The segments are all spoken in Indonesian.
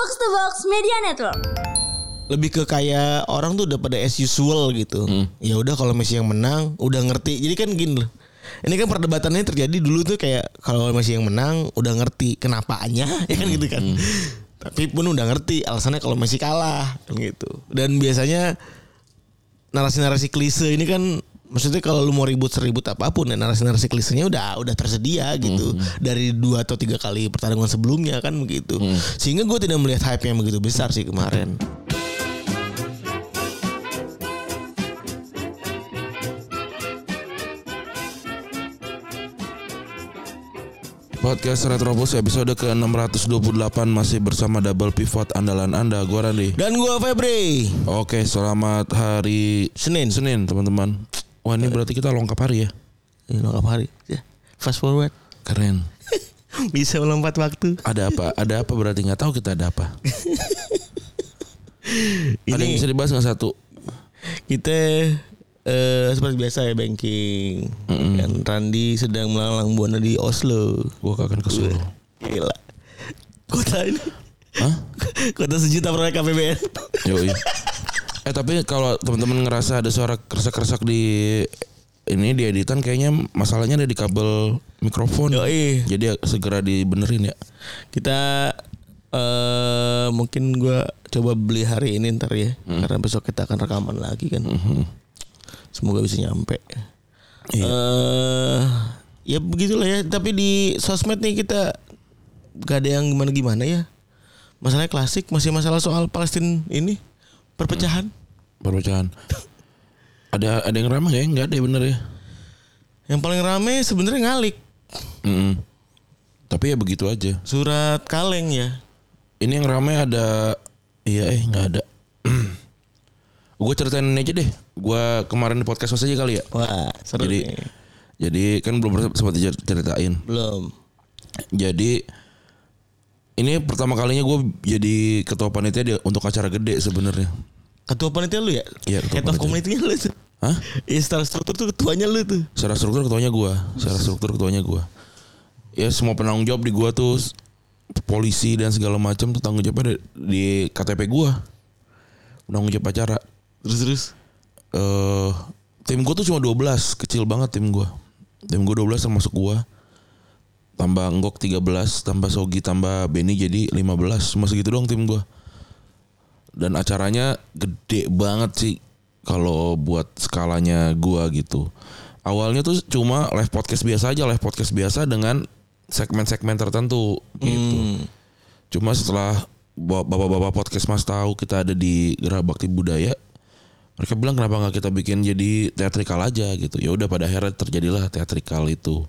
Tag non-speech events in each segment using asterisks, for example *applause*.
Box to Box Media Network. lebih ke kayak orang tuh udah pada as usual gitu. Ya udah kalau Messi yang menang udah ngerti. Jadi kan gini loh. Ini kan perdebatannya terjadi dulu tuh kayak kalau Messi yang menang udah ngerti kenapaannya *laughs* ya kan gitu kan. Tapi pun udah ngerti alasannya kalau Messi kalah kan gitu. Dan biasanya narasi-narasi klise ini kan maksudnya kalau lu mau ribut seribut apa pun ya narasi-narasi klisenya udah udah tersedia gitu. Dari dua atau tiga kali pertarungan sebelumnya kan begitu. Sehingga gue tidak melihat hype yang begitu besar sih kemarin. Podcast Retrobus episode ke-628 masih bersama double pivot andalan Anda, gua Randy. dan gue Febri. Oke, selamat hari Senin. Senin, teman-teman. Wah, ini berarti kita lengkap hari ya. ini lengkap hari ya fast forward Keren. *laughs* bisa melompat waktu Ada apa? Ada apa berarti nggak tahu kita ada apa. *laughs* Ada yang ini bisa dibahas nggak satu? kita eh, seperti biasa ya banking kan Randi sedang melalang buana di Oslo Gua akan ke Solo. gila kota ini Hah? kota sejuta proyek KPBN Yoi. *laughs* Eh tapi kalau teman-teman ngerasa ada suara kersak-kersak di ini di editan kayaknya masalahnya ada di kabel mikrofon. Yoi. Jadi segera dibenerin ya. kita eh mungkin gua coba beli hari ini ntar ya karena besok kita akan rekaman lagi kan semoga bisa nyampe Iya. eh ya begitulah ya tapi di sosmed nih kita gak ada yang gimana gimana ya masalahnya klasik masih masalah soal Palestina ini perpecahan Perpecahan. ada ada yang ramah ya? Enggak ada ya bener ya. yang paling rame sebenarnya ngalik Mm-mm. Tapi ya begitu aja. surat kaleng ya Ini yang ramai ada iya eh nggak ada. *clears throat* gue ceritain ini aja deh. Gue kemarin di podcast aja kali ya. wah seru Jadi nih. jadi kan belum sempat ceritain. belum Jadi ini pertama kalinya gue jadi ketua panitia untuk acara gede sebenarnya. Ketua panitia lu ya Iya, ketua head of panitia. community-nya lu tuh Hah? Iya secara struktur tuh ketuanya lu tuh Secara struktur ketuanya gue, secara struktur ketuanya gue. Ya semua penanggung jawab di gue tuh polisi dan segala macam tuh tanggung jawabnya di, KTP gue. Penanggung jawab acara. Terus terus eh tim gue tuh cuma 12, kecil banget tim gue. Tim gue 12 termasuk gue. Tambah Enggok 13, tambah Sogi, tambah Benny jadi 15. Cuma segitu doang tim gue. Dan acaranya gede banget sih kalau buat skalanya gue gitu. Awalnya tuh cuma live podcast biasa aja, live podcast biasa dengan segmen-segmen tertentu gitu. Hmm. Cuma setelah ba- bapak-bapak podcast mas tahu kita ada di Gerah Bakti Budaya, mereka bilang kenapa nggak kita bikin jadi teatrikal aja gitu. Ya udah pada akhirnya terjadilah teatrikal itu.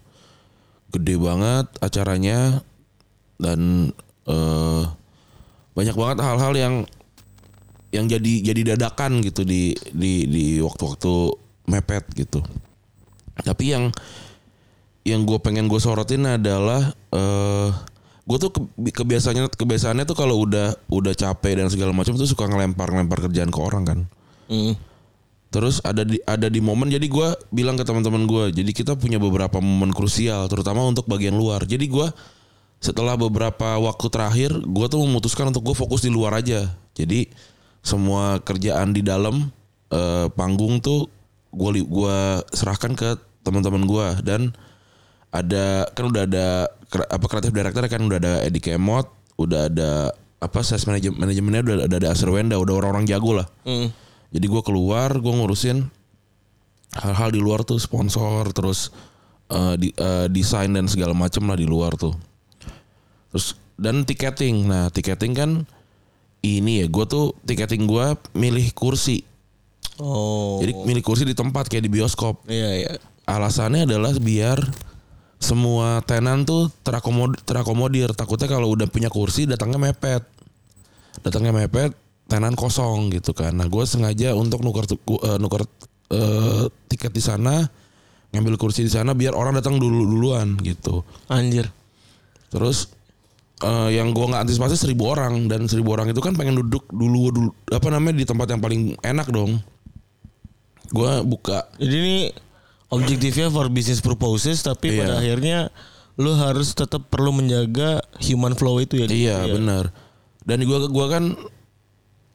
Gede banget acaranya dan eh, banyak banget hal-hal yang yang jadi jadi dadakan gitu di di di waktu-waktu mepet gitu. Tapi yang yang gue pengen gue sorotin adalah eh gue tuh ke- kebiasaannya kebiasaannya tuh kalau udah udah capek dan segala macam tuh suka ngelempar-ngelempar kerjaan ke orang kan. Hmm. Terus ada di ada di momen jadi gue bilang ke teman-teman gue, jadi kita punya beberapa momen krusial terutama untuk bagian luar. Jadi gue setelah beberapa waktu terakhir gue tuh memutuskan untuk gue fokus di luar aja. Jadi semua kerjaan di dalam eh, panggung tuh gue gua serahkan ke teman-teman gue dan ada kan udah ada apa kreatif director kan udah ada Edi Kemot, udah ada apa sales manajemen manajemennya udah, udah ada Asrwenda, udah orang-orang jago lah. Hmm. Jadi gue keluar, gue ngurusin hal-hal di luar tuh sponsor, terus eh, di, eh, desain dan segala macam lah di luar tuh. Terus dan tiketing, nah tiketing kan ini ya, gue tuh tiketing gue milih kursi. Oh. Jadi milih kursi di tempat kayak di bioskop. Iya iya. Alasannya adalah biar semua tenan tuh terakomodir, terakomodir. Takutnya kalau udah punya kursi datangnya mepet. Datangnya mepet, tenan kosong gitu kan. Nah, gue sengaja untuk nuker eh, nuker eh, tiket di sana, ngambil kursi di sana biar orang datang dulu duluan gitu. Anjir. Terus eh, yang gua nggak antisipasi seribu orang dan seribu orang itu kan pengen duduk dulu dulu apa namanya di tempat yang paling enak dong. Gua buka Jadi ini objektifnya for business purposes tapi Iya. pada akhirnya lu harus tetap perlu menjaga human flow itu ya. Iya benar. Dan gua gua kan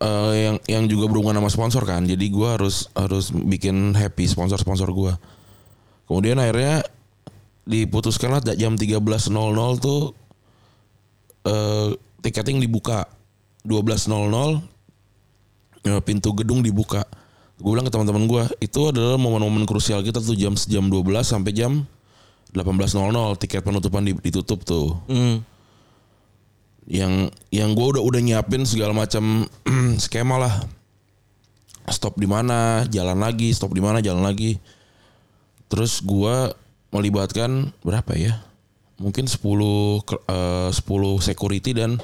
eh, yang yang juga berhubungan sama sponsor kan. Jadi gua harus harus bikin happy sponsor-sponsor gua. Kemudian akhirnya diputuskanlah jam 13.00 tuh eh tiketing dibuka 12.00 eh, pintu gedung dibuka. Gue bilang ke teman-teman gue itu adalah momen-momen krusial kita tuh jam jam 12 sampai jam 18.00 tiket penutupan di- ditutup tuh. Hmm. Yang yang gue udah udah nyiapin segala macam *clears throat* skema lah. Stop di mana, jalan lagi, stop di mana, jalan lagi. Terus gua melibatkan berapa ya? Mungkin 10 ke- eh, 10 security dan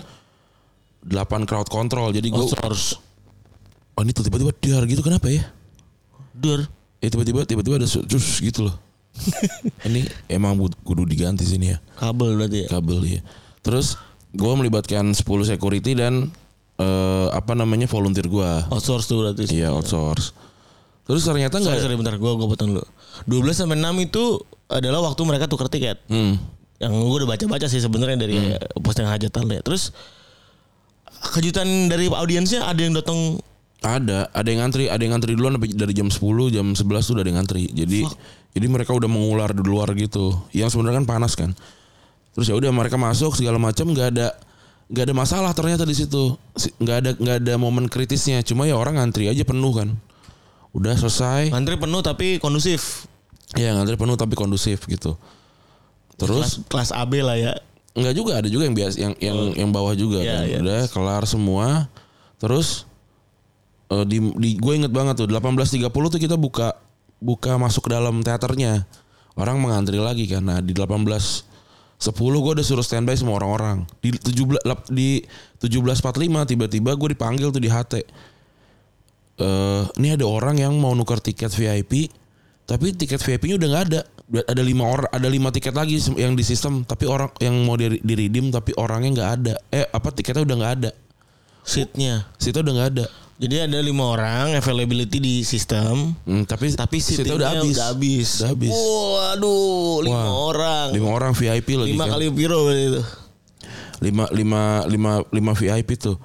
8 crowd control. Jadi gue Outsource. Oh ini tuh tiba-tiba dar gitu kenapa ya? Dur. Ya tiba-tiba tiba-tiba ada cus gitu loh. *laughs* ini emang kudu diganti sini ya Kabel berarti ya. kabel ya. Terus gue melibatkan 10 security dan eh, apa namanya volunteer gue. Outsource tuh berarti. Iya outsource. Terus ternyata Sorry, nggak. sorry bentar gua gua potong dulu. 12 sampai 6 itu adalah waktu mereka tukar tiket. Hmm. Yang gua udah baca-baca sih sebenarnya dari postingan hajatan ya. Terus kejutan dari audiensnya ada yang datang Ada, ada yang ngantri, ada yang ngantri duluan dari jam 10, jam 11 tuh udah ada yang ngantri. Jadi jadi mereka udah mengular di luar gitu. Yang sebenarnya kan panas kan. Terus ya udah mereka masuk segala macam nggak ada nggak ada masalah ternyata di situ. Si- nggak ada nggak ada momen kritisnya. Cuma ya orang ngantri aja penuh kan. Udah selesai. antri penuh tapi kondusif. Ya ngantri penuh tapi kondusif gitu. Terus kelas, kelas AB lah ya. Enggak juga ada juga yang biasa yang yang yang bawah juga Iya, kan. iya. Udah kelar semua. Terus eh, di, di gue inget banget tuh 18.30 tuh kita buka buka masuk ke dalam teaternya. Orang mengantri lagi kan. Nah, di 18 10 gue udah suruh standby semua orang-orang. Di 17 lap- di 17.45 tiba-tiba gue dipanggil tuh di HT. Eh, ini ada orang yang mau nuker tiket VIP, tapi tiket VIP-nya udah nggak ada. Ada lima orang, ada lima tiket lagi yang di sistem, tapi orang yang mau di, di redeem tapi orangnya nggak ada. Eh apa tiketnya udah nggak ada. Seatnya. Situ udah nggak ada. Jadi ada lima orang availability di sistem. Hmm, tapi Tapi seatnya seatnya udah habis. Udah habis. Udah habis. Waduh, lima Wah, orang. Lima orang VIP lagi Lima kan. kali piro itu. lima lima lima lima VIP tuh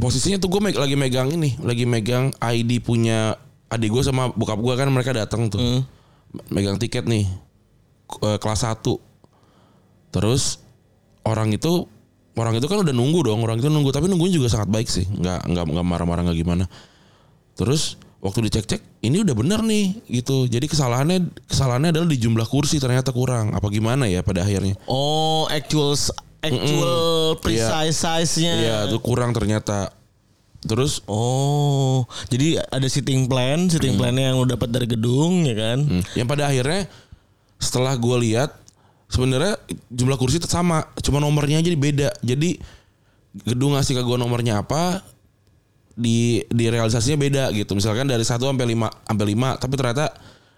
posisinya tuh gue lagi megang ini lagi megang ID punya adik gue sama bokap gue kan mereka datang tuh. Hmm. megang tiket nih eh, kelas 1 terus orang itu orang itu kan udah nunggu dong orang itu nunggu. Tapi nunggunya juga sangat baik sih nggak nggak nggak marah-marah nggak gimana. Terus waktu dicek-cek ini udah bener nih gitu. Jadi kesalahannya kesalahannya adalah di jumlah kursi ternyata kurang. Apa gimana ya pada akhirnya? Oh, actual actual precise size-nya. Iya, itu kurang ternyata. Terus Oh, jadi ada sitting plan, sitting plan-nya yang lo dapat dari gedung ya kan? hmm, yang pada akhirnya setelah gue lihat sebenarnya jumlah kursi tetap sama, cuma nomornya aja beda. Jadi gedung ngasih ke gue nomornya apa di di realisasinya beda gitu. Misalkan dari 1 sampai 5 sampai 5, tapi ternyata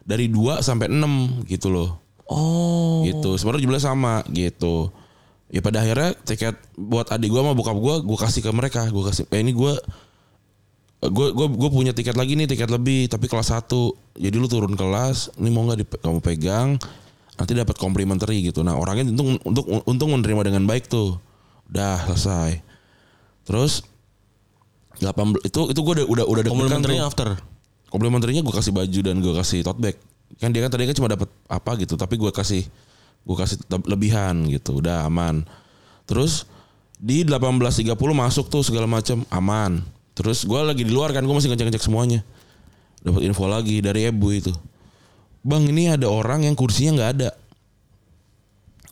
dari 2 sampai 6 gitu loh. Oh. Gitu. Sebenarnya jumlahnya sama gitu. Ya pada akhirnya tiket buat adik gue sama bokap gue gue kasih ke mereka. Gue kasih eh ini gue gue gue gue punya tiket lagi nih tiket lebih tapi kelas 1 jadi lu turun kelas ini mau nggak kamu pegang nanti dapat complimentary gitu nah orangnya untung untuk untung menerima dengan baik tuh udah selesai terus 18 itu itu gue udah udah udah Complimentary after. Komplimenterinya gue kasih baju dan gue kasih tote bag. Kan dia kan tadi kan cuma dapat apa gitu, tapi gue kasih gue kasih lebihan gitu, udah aman. Terus di 18.30 masuk tuh segala macam aman. Terus gue lagi di luar kan, gue masih ngecek-ngecek semuanya. Dapat info lagi dari Ebu itu. Bang ini ada orang yang kursinya nggak ada.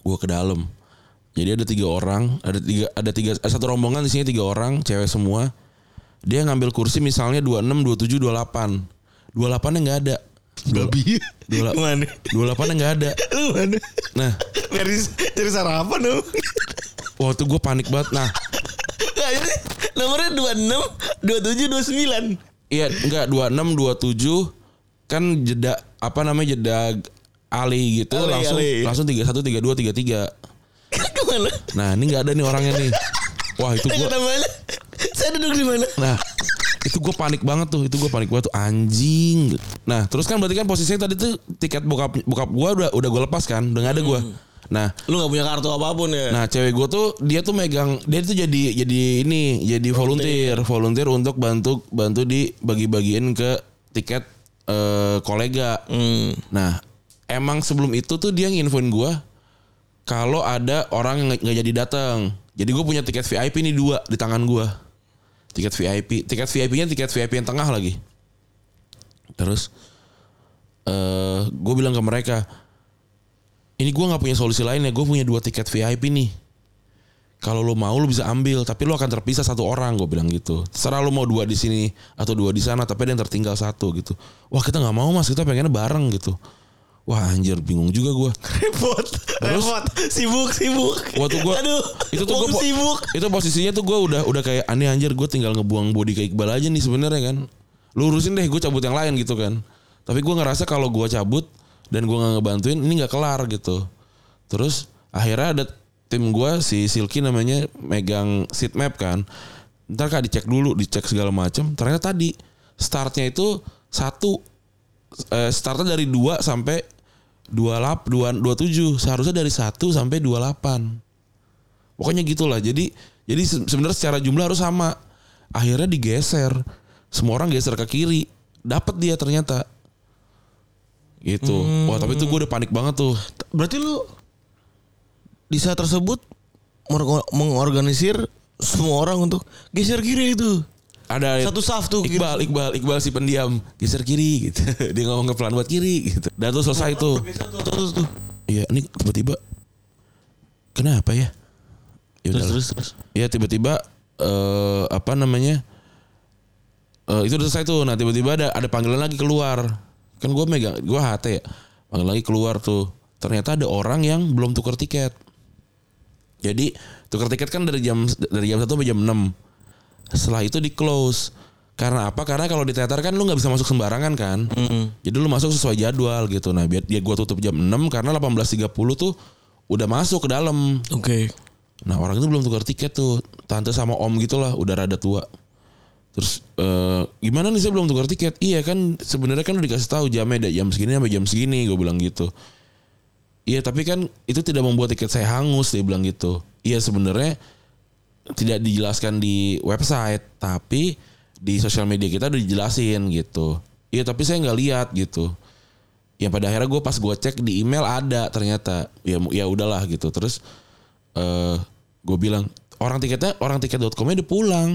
Gue ke dalam. Jadi ada tiga orang, ada tiga, ada tiga, ada satu rombongan di sini tiga orang, cewek semua. Dia ngambil kursi misalnya 26, 27, 28. 28 nya nggak ada. Babi. Dua, Mana? 28 nya nggak ada. Mana? Nah, Dari dari sarapan dong. waktu gue panik banget. Nah, jadi nomornya 26, 27, 29. iya enggak 26, 27 kan jeda apa namanya jeda Ali gitu Ali, langsung Ali. langsung 31, 32, 33. Ke mana? Nah, ini nggak ada nih orangnya nih. Wah, itu gue? Saya duduk di mana? Nah, itu gue panik banget tuh. Itu gue panik banget tuh anjing. Nah, terus kan berarti kan posisinya tadi tuh tiket bokap bokap gue udah udah gue lepas kan, udah gak ada gue. Nah, Lu gak punya kartu apa pun ya. Nah cewek gue tuh dia tuh megang dia tuh jadi jadi ini jadi volunteer volunteer untuk bantu bantu di bagi-bagiin ke tiket eh, kolega. Hmm. Nah emang sebelum itu tuh dia nginfoin gue kalau ada orang yang nggak nggak jadi datang. Jadi gue punya tiket VIP nih dua di tangan gue. Tiket VIP, tiket VIP-nya tiket VIP yang tengah lagi. Terus eh gue bilang ke mereka, ini gue nggak punya solusi lain ya gue punya dua tiket VIP nih. Kalau lo mau lo bisa ambil tapi lo akan terpisah satu orang gue bilang gitu. Terserah lo mau dua di sini atau dua di sana tapi ada yang tertinggal satu gitu. Wah kita nggak mau mas. Kita pengennya bareng gitu wah anjir bingung juga gue repot. repot. Sibuk, sibuk. waktu gue Aduh. itu tuh gue wong sibuk. itu posisinya tuh gue udah udah kayak aneh anjir gue tinggal ngebuang body ke Iqbal aja nih sebenarnya kan lu urusin deh gue cabut yang lain gitu kan tapi gue ngerasa kalau gue cabut dan gue nggak ngebantuin ini nggak kelar gitu terus akhirnya ada tim gue si Silky namanya megang seat map kan ntar kak dicek dulu dicek segala macam ternyata tadi startnya itu satu eh, startnya dari dua sampai dua lap dua dua tujuh. Seharusnya dari satu sampai dua delapan. Pokoknya gitulah. Jadi jadi se- sebenarnya secara jumlah harus sama. Akhirnya digeser. Semua orang geser ke kiri. Dapat dia ternyata. Gitu. Wah tapi itu gue udah panik banget tuh. Berarti lu di saat tersebut mengor- mengorganisir semua orang untuk geser kiri itu. Ada Satu saf tuh. kiri. Iqbal Iqbal Iqbal si pendiam. Geser kiri gitu. *laughs* Dia ngomong ke pelan buat kiri gitu. Dan tuh selesai tuh. Terus tuh. iya ini tiba-tiba. Kenapa ya? Ya Terus terus terus. ya tiba-tiba eh apa namanya? Eh itu udah selesai tuh. Nah tiba-tiba ada ada panggilan lagi keluar. Kan gue megang gue HT ya. Panggilan lagi keluar tuh. Ternyata ada orang yang belum tukar tiket. Jadi tukar tiket kan dari jam dari jam 1 sampai jam 6 setelah itu di close. Karena apa? Karena kalau di teater kan lu nggak bisa masuk sembarangan kan? Jadi lu masuk sesuai jadwal gitu. Nah biar dia gua tutup jam 6 karena 18.30 tuh udah masuk ke dalam. Oke. Nah orang itu belum tukar tiket tuh. Tante sama om gitulah Udah rada tua. Terus eh, Gimana nih saya belum tukar tiket? Iya kan sebenarnya kan udah dikasih tahu jamnya dari jam segini sampai jam segini Gue bilang gitu. Iya tapi kan Itu tidak membuat tiket saya hangus Dia bilang gitu. Iya sebenarnya Tidak dijelaskan di website Tapi Di sosial media kita udah dijelasin gitu. Iya tapi saya nggak lihat gitu. Yang pada akhirnya gue pas gue cek di email ada ternyata. Ya ya udahlah gitu. Terus eh gue bilang orang tiketnya orang tiket.com-nya udah pulang.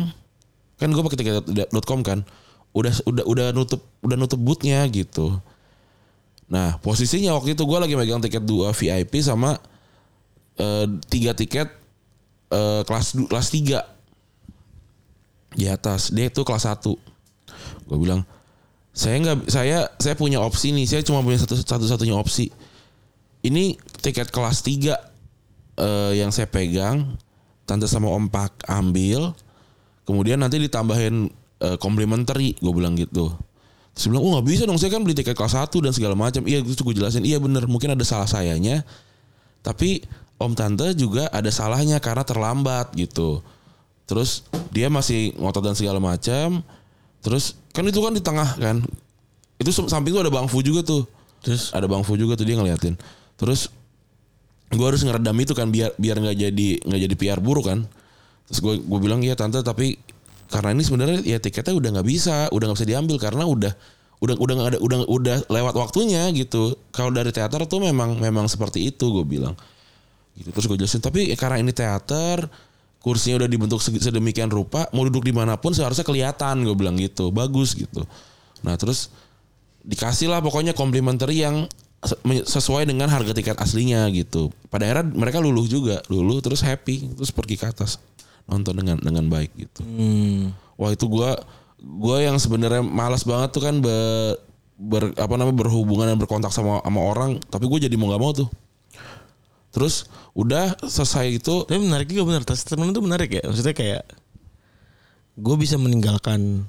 Kan gue pakai tiket.com kan. Udah udah udah nutup udah nutup bootnya gitu. Nah posisinya waktu itu gue lagi megang tiket dua VIP sama eh, tiga tiket eh, kelas kelas tiga. Di atas. Dia itu kelas 1 gue bilang saya nggak saya saya punya opsi nih. Saya cuma punya satu satu satunya opsi. Ini tiket kelas 3 eh, yang saya pegang tante sama om pak ambil. Kemudian nanti ditambahin eh, complimentary. Gue bilang gitu. Terus bilang oh nggak bisa dong. Saya kan beli tiket kelas 1 dan segala macam. Iya itu gue jelasin iya bener. Mungkin ada salah sayanya. Tapi om tante juga ada salahnya karena terlambat gitu. Terus dia masih ngotot dan segala macam terus kan itu kan di tengah kan. Itu samping tuh ada bang Fu juga tuh. Terus? Ada bang Fu juga tuh dia ngeliatin. Terus gue harus ngeredam itu kan biar biar nggak jadi nggak jadi PR buruk kan. Terus gue gue bilang iya tante tapi karena ini sebenarnya ya tiketnya udah nggak bisa udah nggak bisa diambil karena udah udah udah nggak ada udah udah lewat waktunya gitu. Kalau dari teater tuh memang memang seperti itu gue bilang gitu. Terus gue jelasin tapi ya karena ini teater kursinya udah dibentuk sedemikian rupa mau duduk di mana pun seharusnya kelihatan gue bilang gitu. Bagus gitu. Nah terus dikasih lah pokoknya complimentary yang sesuai dengan harga tiket aslinya gitu. Pada akhirnya mereka luluh juga luluh terus happy terus pergi ke atas nonton dengan dengan baik gitu. Hmm. wah itu gua gua yang sebenarnya malas banget tuh kan ber, ber- apa namanya berhubungan dan berkontak sama sama orang tapi gue jadi mau nggak mau tuh terus udah selesai itu Tapi menarik juga benar. Statement itu menarik ya. Maksudnya kayak gue bisa meninggalkan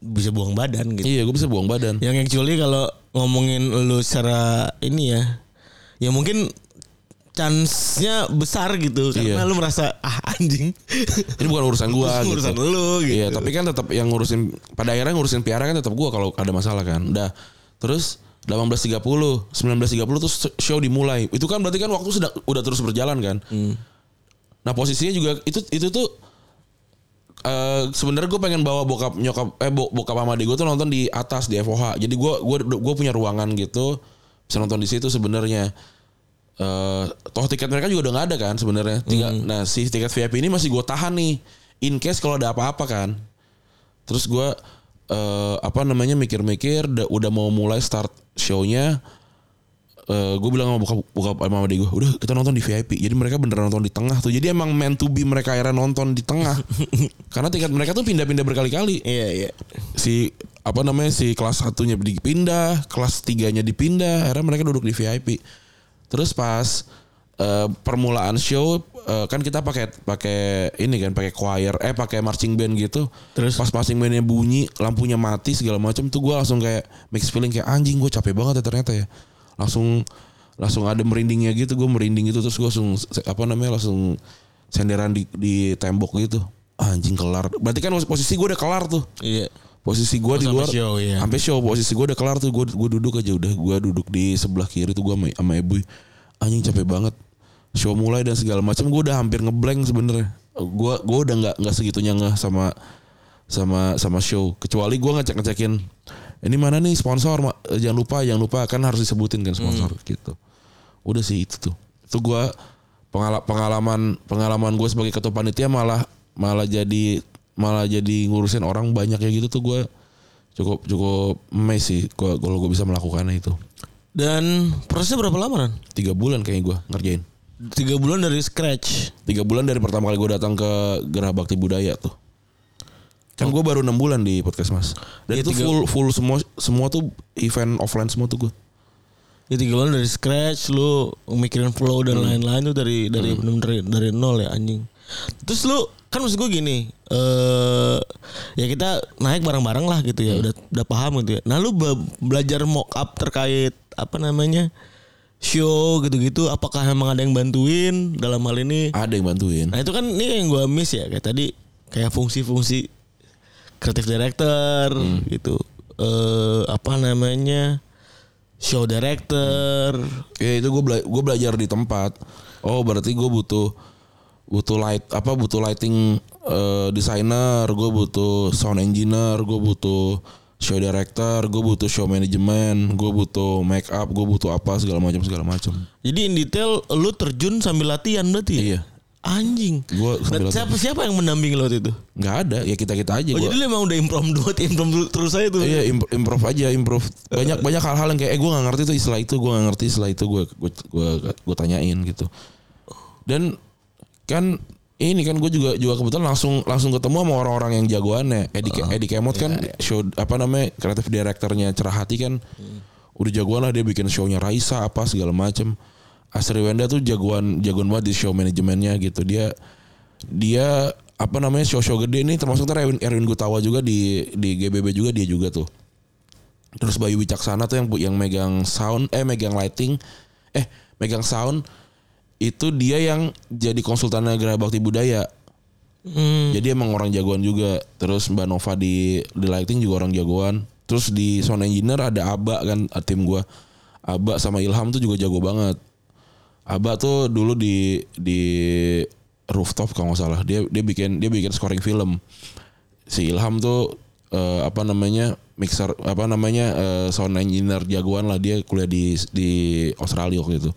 bisa buang badan gitu. iya gue bisa buang badan Yang actually kalau ngomongin lu secara ini ya, ya mungkin chance-nya besar gitu karena Iya. lu merasa ah anjing. ini bukan urusan gua *laughs* gitu. urusan lu gitu. Iya, tapi kan tetap yang ngurusin pada akhirnya ngurusin piara kan tetap gua kalau ada masalah kan. Udah. Terus 18.30, 19.30 tuh show dimulai. Itu kan berarti kan waktu sudah udah terus berjalan kan. Nah posisinya juga itu itu tuh eh sebenarnya gue pengen bawa bokap nyokap eh bo- bokap sama adik gue tuh nonton di atas di FOH. Jadi gue gue gue punya ruangan gitu bisa nonton di situ sebenarnya. Eh toh tiket mereka juga udah nggak ada kan sebenarnya. Tinggal nah si tiket VIP ini masih gue tahan nih in case kalau ada apa-apa kan. Terus gue eh apa namanya mikir-mikir da- udah mau mulai start show-nya eh gue bilang sama buka buka sama adik gue udah kita nonton di VIP jadi mereka beneran nonton di tengah tuh. Jadi emang meant to be mereka akhirnya nonton di tengah. *laughs* Karena tiket mereka tuh pindah-pindah berkali-kali. Iya iya. si apa namanya si kelas satunya dipindah kelas tiganya dipindah akhirnya mereka duduk di VIP terus pas eh, permulaan show eh, kan kita pakai pakai ini kan pakai choir eh pakai marching band gitu. Terus? pas marching bandnya bunyi lampunya mati segala macam tuh gue langsung kayak mix feeling kayak anjing gue capek banget ya ternyata ya. Langsung langsung ada merindingnya gitu gue merinding gitu terus gue langsung apa namanya langsung senderan di di tembok gitu. Anjing kelar. Berarti kan posisi gue udah kelar tuh. Iya. posisi gue di luar show, iya. sampai show posisi gue udah kelar tuh gue gue duduk aja udah gue duduk di sebelah kiri tuh gue sama, sama ibu anjing capek banget show mulai dan segala macam gue udah hampir ngeblank sebenarnya. Gue gue udah nggak nggak segitunya ngeh sama sama sama show. Kecuali gue ngecek ngecekin ini mana nih sponsor eh, jangan lupa jangan lupa kan harus disebutin kan sponsor gitu. Udah sih itu tuh. Itu gue pengala- pengalaman pengalaman gue sebagai ketua panitia malah malah jadi malah jadi ngurusin orang banyak ya gitu tuh gue cukup cukup amazed sih kalau gue bisa melakukannya itu. Dan prosesnya berapa lama kan? tiga bulan kayaknya gue ngerjain Tiga bulan dari scratch. tiga bulan dari pertama kali gue datang ke Gerah Bakti Budaya tuh kan gue baru enam bulan di podcast mas dan Iya, itu tiga- full full semua semua tuh event offline semua tuh gue Ya tiga bulan dari scratch lu mikirin flow dan lain-lain tuh dari dari bener-bener dari nol ya anjing. Terus lu kan maksud gue gini, eh ya kita naik bareng-bareng lah gitu ya, udah udah paham gitu ya. Nah lu be- belajar mock up terkait apa namanya show gitu-gitu, apakah emang ada yang bantuin dalam hal ini? ada yang bantuin Nah itu kan ini yang gue miss ya kayak tadi kayak fungsi-fungsi kreatif director gitu, eh apa namanya show director. Ya itu gue bela gue belajar di tempat. Oh berarti gue butuh butuh light apa butuh lighting eh, designer, gue butuh sound engineer, gue butuh show director, gue butuh show management, gue butuh make up, gue butuh apa segala macam segala macam. Jadi in detail lu terjun sambil latihan berarti ya? Iya. Anjing. Gua sambil Nah, siapa siapa yang mendampingi lo itu? Nggak ada ya kita kita aja. Oh, gua. jadi lu emang udah improv dua, *laughs* improv terus aja tuh. Iya imp- improv aja improv banyak *laughs* banyak hal-hal yang kayak eh gue nggak ngerti tuh istilah itu gue nggak ngerti istilah itu gue gue gue tanyain gitu dan kan ini kan gue juga juga kebetulan langsung langsung ketemu sama orang-orang yang jagoannya. Edi Ke- Edi Kemot kan show apa namanya kreatif direkturnya cerah hati kan. Udah jagoan lah dia bikin shownya Raisa apa segala macem. Asri Wenda tuh jagoan jagoan banget di show manajemennya gitu. Dia dia apa namanya show-show gede nih. Termasuk ntar Erwin, Erwin Gutawa juga di di GBB juga dia juga tuh. Terus Bayu Wicaksana tuh yang yang megang sound eh megang lighting eh megang sound itu dia yang jadi konsultan Gerah Bakti Budaya. Hmm. jadi emang orang jagoan juga. Terus Mbak Nova di di lighting juga orang jagoan. Terus di sound engineer ada Aba kan tim gua. Aba sama Ilham tuh juga jago banget. Aba tuh dulu di di rooftop kalau nggak salah. Dia dia bikin dia bikin scoring film. Si Ilham tuh eh, apa namanya mixer apa namanya eh, sound engineer jagoan lah. Dia kuliah di di Australia waktu itu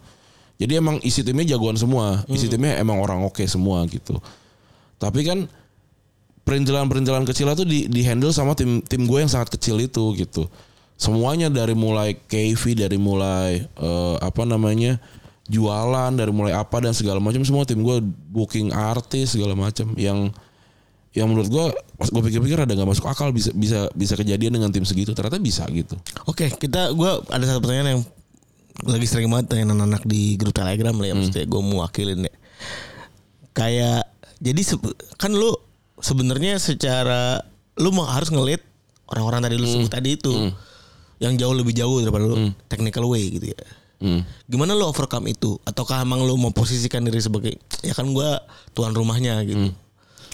jadi emang isi timnya jagoan semua. Isi timnya emang orang oke semua gitu. Tapi kan perintilan-perintilan kecil itu di, di handle sama tim tim gue yang sangat kecil itu gitu. Semuanya dari mulai KV dari mulai eh, apa namanya jualan dari mulai apa dan segala macam semua tim gue booking artis segala macam. Yang yang menurut gue pas gue pikir-pikir ada nggak masuk akal bisa bisa bisa kejadian dengan tim segitu. Ternyata bisa gitu. Oke, kita gua ada satu pertanyaan yang lagi sering banget tanya anak-anak di grup Telegram lah ya maksudnya gue mau wakilin ya. Kayak jadi kan lu sebenarnya secara lu mau harus ngelit orang-orang tadi lu sebut tadi itu yang jauh lebih jauh daripada lu technical way gitu ya. Hmm. Gimana lu overcome itu? Ataukah emang lu memposisikan diri sebagai ya kan gua tuan rumahnya gitu.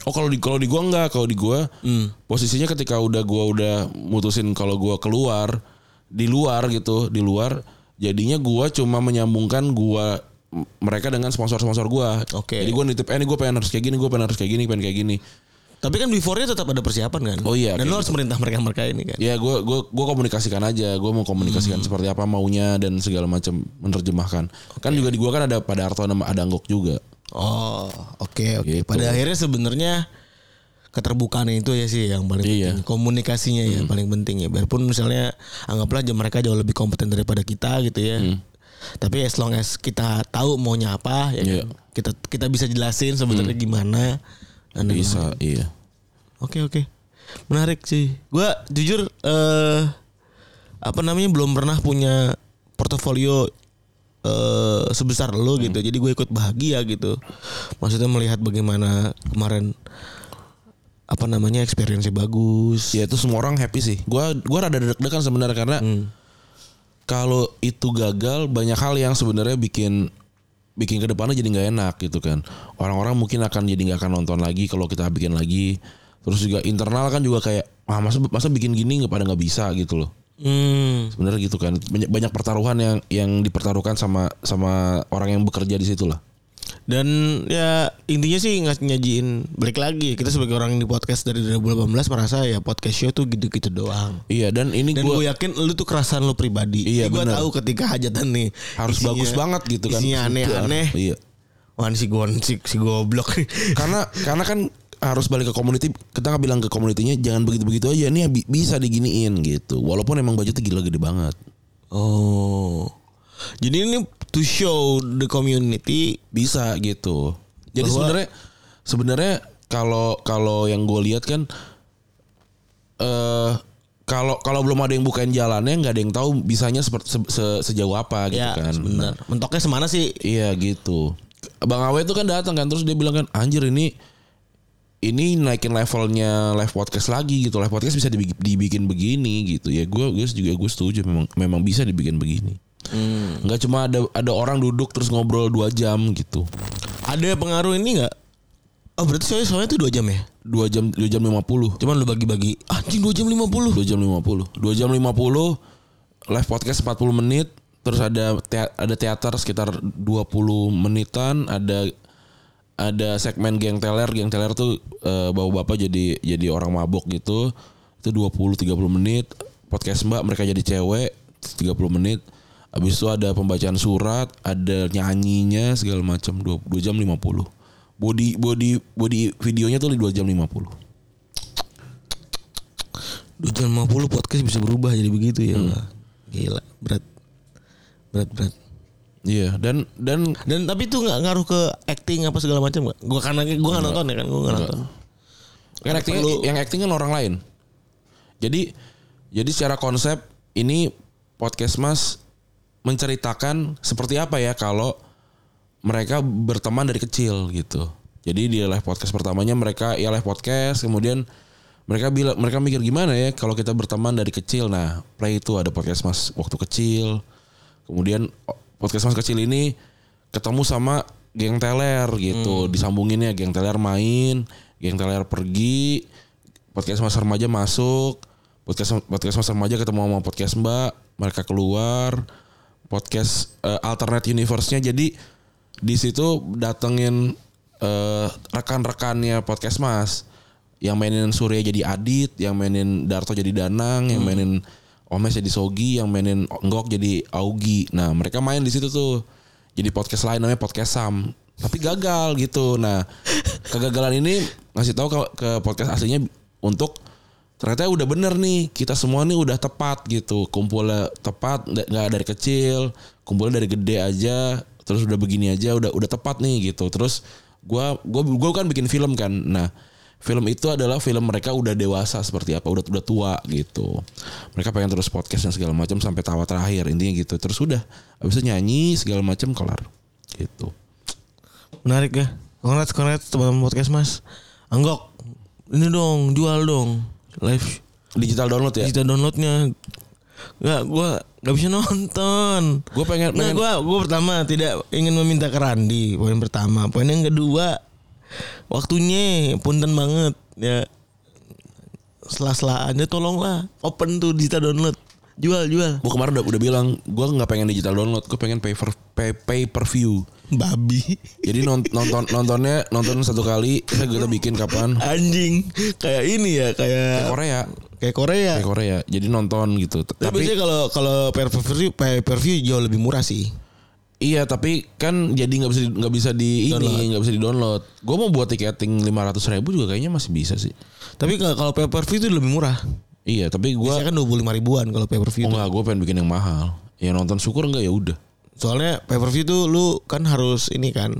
Oh kalau di kalau di gua enggak, kalau di gua posisinya ketika udah gua udah mutusin kalau gua keluar di luar gitu di luar jadinya gua cuma menyambungkan gua mereka dengan sponsor-sponsor gua Oke. jadi gua nitip eh ini gua pengen harus kayak gini gua pengen harus kayak gini pengen kayak gini Tapi kan before-nya tetap ada persiapan kan? Oh iya, Dan lo harus merintah mereka-mereka ini kan? ya gua gua gua komunikasikan aja gua mau komunikasikan seperti apa maunya dan segala macam menerjemahkan kan juga di gua kan ada pada Arto ada Anggok juga Oh, oke oke. Gitu. Pada akhirnya sebenarnya keterbukaan itu ya sih yang paling Iya. penting. Komunikasinya ya paling penting ya. Biarpun misalnya anggaplah aja mereka jauh lebih kompeten daripada kita gitu ya. Tapi as long as kita tahu maunya apa ya kan? kita kita bisa jelasin sebenarnya gimana. Dan bisa iya Oke oke. Menarik sih. Gua jujur eh apa namanya belum pernah punya portofolio eh sebesar lo Hmm. gitu. Jadi gue ikut bahagia gitu. Maksudnya melihat bagaimana kemarin apa namanya experience bagus. ya itu semua orang happy sih. Gua gua rada deg-degan sebenarnya karena kalau itu gagal banyak hal yang sebenarnya bikin bikin ke depannya jadi nggak enak gitu kan. Orang-orang mungkin akan jadi nggak akan nonton lagi kalau kita bikin lagi. Terus juga internal kan juga kayak ah masa masa bikin gini nggak pada nggak bisa gitu loh. Hmm. sebenarnya gitu kan. Banyak banyak pertaruhan yang yang dipertaruhkan sama sama orang yang bekerja di situ lah Dan ya intinya sih nggak nyajiin balik lagi kita sebagai orang yang di podcast dari 2018 merasa ya podcast show tuh gitu-gitu doang. iya dan ini Dan gue yakin lu tuh kerasan lu pribadi. Iya, gue tahu ketika hajatan nih harus isinya- bagus banget gitu kan Isinya aneh-aneh. iya Wah ini si gon si, goblok. *laughs* karena karena kan harus balik ke community kita nggak bilang ke community-nya jangan begitu begitu aja bi- bisa diginiin gitu walaupun emang budgetnya gila gede banget oh. Jadi ini to show the community bisa gitu jadi sebenarnya sebenarnya kalau kalau yang gue lihat kan eh kalau kalau belum ada yang bukain jalannya nggak ada yang tahu bisanya seperti se- se- sejauh apa gitu ya kan benar. Mentoknya semana sih? Iya gitu. Bang Awe itu kan datang kan terus dia bilang kan anjir ini ini naikin levelnya live podcast lagi gitu. Live podcast bisa dibikin, dibikin begini gitu. Ya gue gue juga gue setuju memang memang bisa dibikin begini. Nggak cuma ada ada orang duduk terus ngobrol dua jam gitu. Ada pengaruh ini nggak? Oh berarti soalnya soalnya itu dua jam ya? Dua jam dua jam lima puluh. Cuman lu bagi-bagi. Anjing dua jam 50 Dua jam lima puluh. Dua jam lima puluh. Live podcast 40 menit. Terus ada tea- ada teater sekitar 20 menitan. Ada ada segmen geng teler. Geng teler tuh eh, bapak-bapak jadi jadi orang mabok gitu. Itu 20 30 menit. Podcast Mbak mereka jadi cewek 30 menit. Habis itu ada pembacaan surat, ada nyanyinya segala macam 2, 2 jam 50. Body body body videonya tuh 2 jam 50. Dua jam 50 podcast bisa berubah jadi begitu ya. Wah, Gila berat. Berat berat. Iya, dan dan Dan tapi itu nggak ngaruh ke acting apa segala macam nggak? Gua karena gua nggak nonton ya kan, gua nggak nonton. Kan acting perlu- yang acting kan orang lain. Jadi jadi secara konsep ini podcast Mas menceritakan seperti apa ya kalau mereka berteman dari kecil gitu. Jadi di live podcast pertamanya mereka ya live podcast, kemudian mereka bilang mereka mikir gimana ya kalau kita berteman dari kecil. Nah, play itu ada podcast Mas waktu kecil. Kemudian podcast Mas kecil ini ketemu sama geng teler gitu, disambunginnya geng teler main, geng teler pergi, podcast Mas remaja masuk, podcast podcast Mas remaja ketemu sama podcast Mbak, mereka keluar, podcast eh, alternate universe-nya jadi di situ datengin eh, rekan-rekannya podcast Mas yang mainin Surya jadi Adit, yang mainin Darto jadi Danang, yang mainin Omes jadi Sogi, yang mainin Enggok jadi Augi. Nah, mereka main di situ tuh. Jadi podcast lain namanya podcast Sam. Tapi gagal gitu. Nah, kegagalan ini ngasih tahu ke, ke podcast aslinya untuk ternyata udah bener nih kita semua nih udah tepat gitu kumpulnya tepat nggak dari kecil kumpulnya dari gede aja terus udah begini aja udah udah tepat nih gitu terus gua gua gua kan bikin film kan nah film itu adalah film mereka udah dewasa seperti apa udah udah tua gitu mereka pengen terus podcast dan segala macam sampai tawa terakhir intinya gitu terus udah habis itu nyanyi segala macam kelar gitu Menarik ya. Congrats, congrats teman podcast mas. Anggok, ini dong, jual dong. Live digital download ya digital downloadnya. Nggak, gue nggak bisa *laughs* nonton. gue pengen Nah, gue gue pertama tidak ingin meminta ke Randi. Poin pertama. Poin yang kedua, waktunya punten banget ya. Sela-selaannya tolonglah open tuh digital download. Jual jual. Gue kemarin udah, udah bilang gue nggak pengen digital download, gue pengen pay per pay, pay per view. Babi. Jadi non- nonton nontonnya nonton satu kali, kita kita bikin kapan? Anjing. Kayak ini ya kayak Korea, kayak Korea. kayak Korea. Jadi nonton gitu. Tapi, Tapi kalau kalau pay per view pay per view jauh lebih murah sih. iya, tapi kan jadi nggak bisa nggak bisa di ini nggak bisa di download. Gue mau buat tiketing lima ratus ribu juga kayaknya masih bisa sih. Tapi kalau pay per view itu lebih murah. Iya, tapi gue Biasanya kan 25 ribuan kalau pay per view. oh nggak, gue pengen bikin yang mahal. Ya nonton syukur enggak ya udah. Soalnya pay per view tuh lu kan harus ini kan.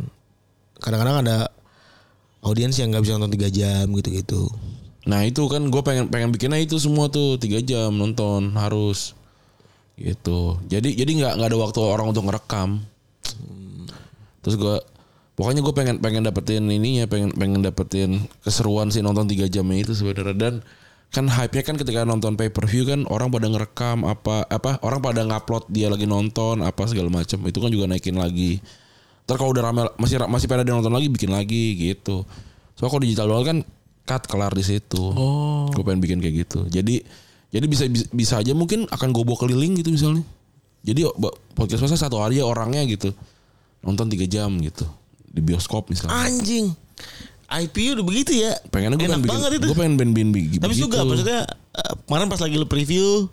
Kadang-kadang ada audiens yang nggak bisa nonton 3 jam gitu-gitu. Nah itu kan gue pengen pengen bikinnya itu semua tuh tiga jam nonton harus gitu. Jadi jadi nggak nggak ada waktu orang untuk ngerekam. Terus gue pokoknya gue pengen pengen dapetin ininya pengen pengen dapetin keseruan sih nonton tiga jamnya itu sebenarnya dan kan hype-nya kan ketika nonton pay per view kan orang pada ngerekam apa apa orang pada ngupload dia lagi nonton apa segala macam itu kan juga naikin lagi. Ntar kalau udah rame masih masih pada ada nonton lagi bikin lagi gitu. Soalnya kalau digital doang kan cut kelar di situ. Oh. Gue pengen bikin kayak gitu. Jadi jadi bisa bisa- bisa aja mungkin akan gue bawa keliling gitu misalnya. Jadi ba- podcast masa satu hari ya orangnya gitu nonton tiga jam gitu di bioskop misalnya. Anjing. IPU udah begitu ya. Pengennya gue Enak pengen bikin, banget itu. gue pengen band band begitu. Tapi juga maksudnya eh, kemarin pas lagi lu preview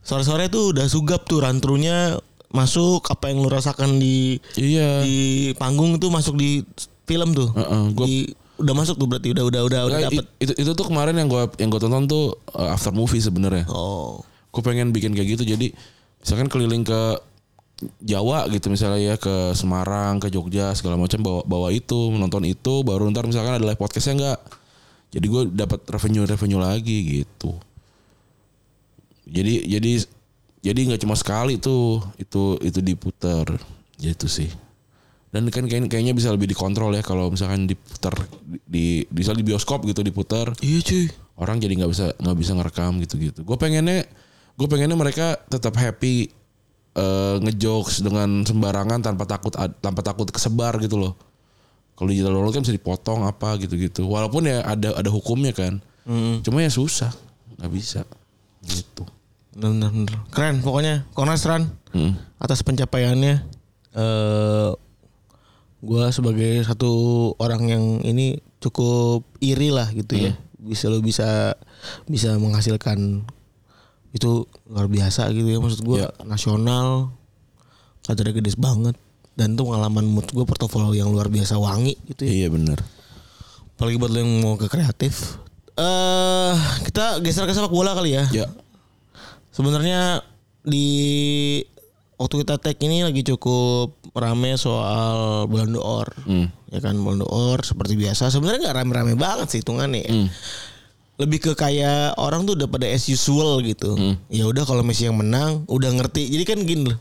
sore-sore tuh udah sugap tuh rantrunya masuk apa yang lu rasakan di Iya. di panggung tuh masuk di film tuh. Heeh, gua- Di- udah masuk tuh berarti udah udah udah udah dapet. itu itu tuh kemarin yang gue yang gue tonton tuh uh, after movie sebenarnya. Oh. Gue pengen bikin kayak gitu jadi misalkan keliling ke Jawa gitu misalnya ya ke Semarang ke Jogja segala macam bawa bawa itu menonton itu baru ntar misalkan ada live podcastnya enggak jadi gue dapat revenue revenue lagi gitu jadi jadi jadi nggak cuma sekali tuh itu itu diputar gitu sih dan kan kayak- kayaknya bisa lebih dikontrol ya kalau misalkan diputar di di misal di bioskop gitu diputar Iya cuy. orang jadi nggak bisa nggak bisa ngerekam gitu-gitu. Gue pengennya gue pengennya mereka tetap happy eh, ngejokes dengan sembarangan tanpa takut tanpa takut kesebar gitu loh. Kalau digital download kan bisa dipotong apa gitu-gitu. Walaupun ya ada ada hukumnya kan. Cuma ya susah nggak bisa gitu. Bener, bener. Keren pokoknya. Kornas Ran Hmm. atas pencapaiannya. eh gua sebagai satu orang yang ini cukup iri lah gitu ya. Bisa lo bisa bisa menghasilkan itu luar biasa gitu ya maksud gua Ya. nasional kadernya gede banget dan itu pengalaman mood gue portofolio yang luar biasa wangi gitu ya Iya benar. apalagi buat lo yang mau ke kreatif eh kita geser ke sepak bola kali ya Ya. Sebenarnya di waktu kita tag ini lagi cukup rame soal Ballon d'Or. Hmm. Ya kan Ballon d'Or seperti biasa. Sebenarnya nggak rame-rame banget sih hitungannya. ya. Hmm. Lebih ke kayak orang tuh udah pada as usual gitu. Hmm. Ya udah kalau Messi yang menang udah ngerti. Jadi kan gini loh.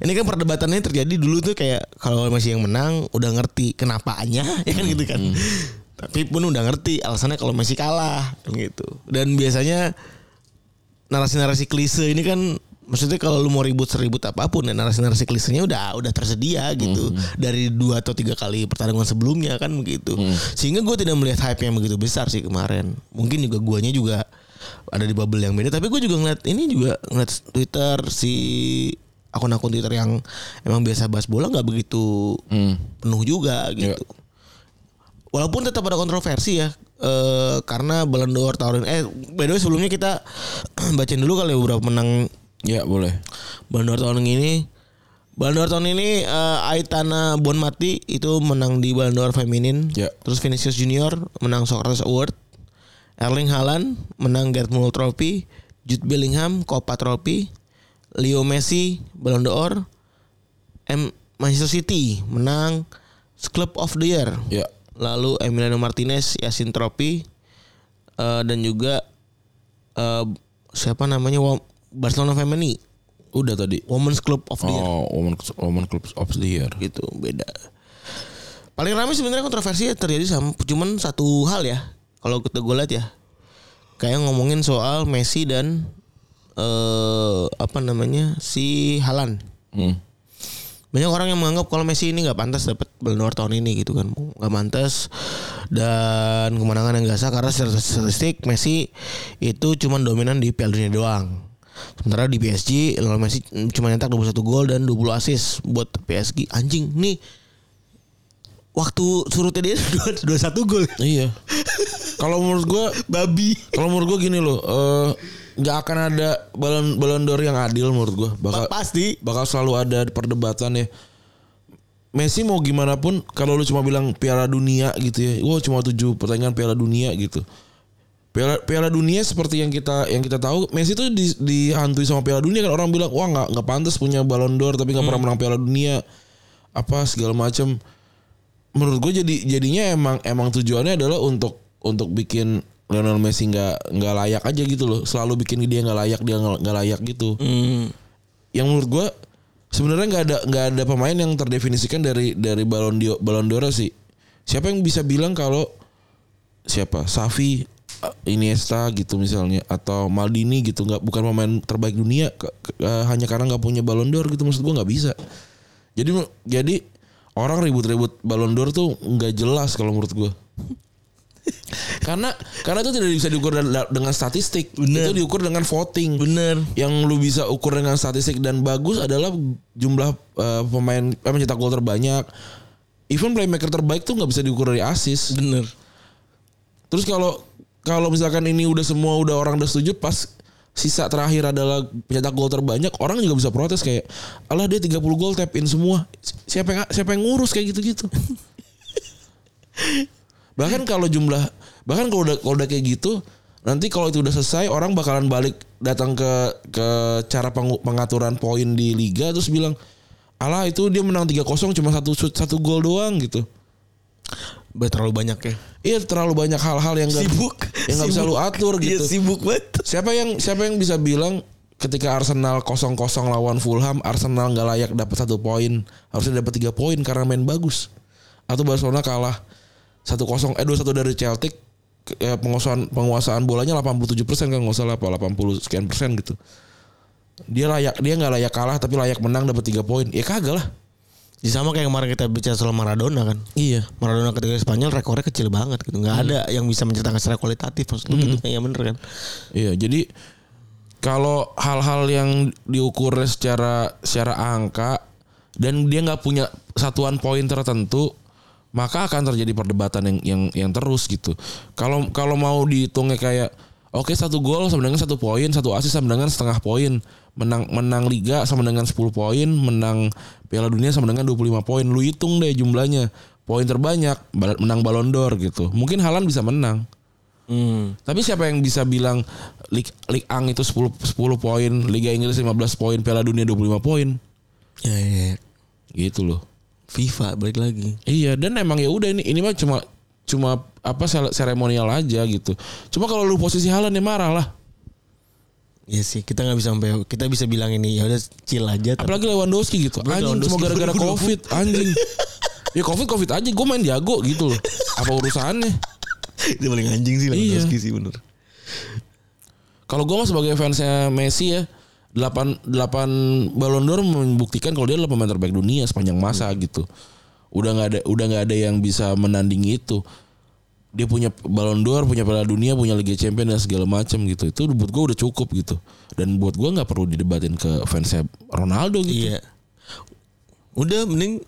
Ini kan perdebatannya terjadi dulu tuh kayak kalau Messi yang menang udah ngerti kenapaannya *laughs* ya kan gitu kan. Hmm. Tapi pun udah ngerti alasannya kalau Messi kalah kan gitu. Dan biasanya narasi-narasi klise ini kan maksudnya kalau lu mau ribut seribut apa pun ya narasi-narasi klisenya udah udah tersedia gitu dari dua atau tiga kali pertarungan sebelumnya kan begitu sehingga gue tidak melihat hype yang begitu besar sih kemarin mungkin juga guanya juga ada di bubble yang beda tapi gue juga ngeliat ini juga ngeliat Twitter si akun-akun Twitter yang emang biasa bahas bola nggak begitu Hmm. penuh juga gitu. Walaupun tetap ada kontroversi ya. eh karena Ballon d'Or tahun ini eh by the way sebelumnya kita *clears throat* bacain dulu kali ya beberapa menang Ya boleh. Ballon d'Or tahun ini. Ballon d'Or tahun ini eh, Aitana Bonmati itu menang di Ballon d'Or feminin. Ya. Terus Vinicius Junior menang Socrates Award. Erling Haaland menang Gerd Muller Trophy. Jude Bellingham Copa Trophy. Leo Messi Ballon d'Or. M Manchester City menang Club of the Year. Ya. Lalu Emiliano Martinez Yasin Trophy Eh, dan juga eh, siapa namanya Barcelona Femini Udah tadi. Women's Club of the Year Oh, Women Women Club of the Year. gitu beda. Paling ramai sebenarnya kontroversi terjadi sama cuman satu hal ya. Kalau kita gue lihat ya. Kayak ngomongin soal Messi dan eh apa namanya si Halan. Hmm. Banyak orang yang menganggap kalau Messi ini nggak pantas dapat Ballon d'Or tahun ini gitu kan, nggak pantas dan kemenangan yang gak sah karena statistik Messi itu cuma dominan di Piala Dunia doang. Sementara di PSG Lionel Messi cuma nyetak 21 gol dan 20 assist buat PSG. Anjing nih waktu surutnya dia *laughs* 21 gol. Iya. *laughs* Kalau menurut gua Babi. kalau menurut gua gini loh, eh, nggak akan ada balon balon d'Or yang adil menurut gua. Bakal Pasti. bakal selalu ada perdebatan ya. Messi mau gimana pun kalau lu cuma bilang Piala Dunia gitu ya. Wah, cuma tujuh pertandingan Piala Dunia gitu. Piala Piala Dunia seperti yang kita yang kita tahu Messi tuh di, dihantui sama Piala Dunia kan. Orang bilang wah nggak nggak pantas punya Ballon d'Or tapi nggak pernah menang Piala Dunia. Apa segala macam menurut gue jadi jadinya emang emang tujuannya adalah untuk untuk bikin Lionel Messi nggak nggak layak aja gitu loh. Selalu bikin dia nggak layak dia nggak layak gitu. Hmm. yang menurut gua sebenarnya nggak ada nggak ada pemain yang terdefinisikan dari dari Ballon d'Or Ballon d'Or sih. Siapa yang bisa bilang kalau siapa? Safi Iniesta gitu misalnya atau Maldini gitu nggak bukan pemain terbaik dunia ke- ke- uh, hanya karena nggak punya Ballon d'Or gitu maksud gua nggak bisa. Jadi jadi orang ribut-ribut Ballon d'Or tuh nggak jelas kalau menurut gua. *laughs* karena karena itu tidak bisa diukur dengan statistik. Bener. Itu diukur dengan voting Bener. yang lu bisa ukur dengan statistik dan bagus adalah jumlah eh, pemain eh, mencetak gol terbanyak. Even playmaker terbaik tuh nggak bisa diukur dari assist. Bener. Terus kalau kalau misalkan ini udah semua udah orang udah setuju pas sisa terakhir adalah pencetak gol terbanyak, orang juga bisa protes kayak, "Alah dia 30 gol tap in semua." Siapa yang siapa yang ngurus kayak gitu-gitu? *laughs* bahkan kalau jumlah bahkan kalau udah kalau udah kayak gitu nanti kalau itu udah selesai orang bakalan balik datang ke ke cara pengaturan poin di liga terus bilang alah itu dia menang 3-0 cuma satu satu gol doang gitu Udah terlalu banyak ya. iya terlalu banyak hal-hal yang gak, Sibuk. yang nggak bisa lu atur Iya, gitu. sibuk banget. siapa yang siapa yang bisa bilang ketika Arsenal 0-0 lawan Fulham Arsenal nggak layak dapat satu poin? Harusnya dapat tiga poin karena main bagus. Atau Barcelona kalah 1-0 eh 2-1 dari Celtic eh, penguasaan penguasaan bolanya 87% kan nggak salah apa 80 sekian persen gitu. Dia layak dia nggak layak kalah tapi layak menang dapat tiga poin. Ya kagak lah Ya sama kayak kemarin kita bicara soal Maradona kan. iya Maradona ketika di Spanyol rekornya kecil banget gitu. Nggak ada yang bisa menceritakan secara kualitatif maksud lu gitu. Iya bener kan. Iya, jadi kalau hal-hal yang diukur secara secara angka dan dia nggak punya satuan poin tertentu, maka akan terjadi perdebatan yang yang yang terus gitu. Kalau kalau mau dihitungnya kayak oke satu gol sama dengan satu poin, satu assist sama dengan setengah poin, menang menang liga sama dengan 10 poin, menang Piala Dunia sama dengan 25 poin. Lu hitung deh jumlahnya. Poin terbanyak menang Ballon d'Or gitu. Mungkin Halan bisa menang. Hmm. Tapi siapa yang bisa bilang Ligue, Ligue 1 itu 10 10 poin, Liga Inggris 15 poin, Piala Dunia 25 poin. Ya, ya, ya. Gitu loh. FIFA balik lagi. Iya, dan emang ya udah ini ini mah cuma cuma apa seremonial aja gitu. Cuma kalau lu posisi Halan ya marah lah. Iya sih, kita nggak bisa sampai kita bisa bilang ini ya udah chill aja. tapi- Apalagi Lewandowski gitu. Apalagi Anjing cuma gara-gara 2020. Covid, anjing. ya Covid Covid aja gue main jago gitu loh. Apa urusannya? Itu paling anjing sih Iya. Lewandowski sih bener. Kalau gue mah sebagai fansnya Messi ya, 8 8 Ballon d'Or membuktikan kalau dia adalah pemain terbaik dunia sepanjang masa gitu. Udah nggak ada udah nggak ada yang bisa menandingi itu. Dia punya Ballon d'Or, punya Piala Dunia, punya Liga Champions dan segala macam gitu. Itu buat gue udah cukup gitu. Dan buat gue nggak perlu didebatin ke fansnya Ronaldo gitu. Iya. Udah mending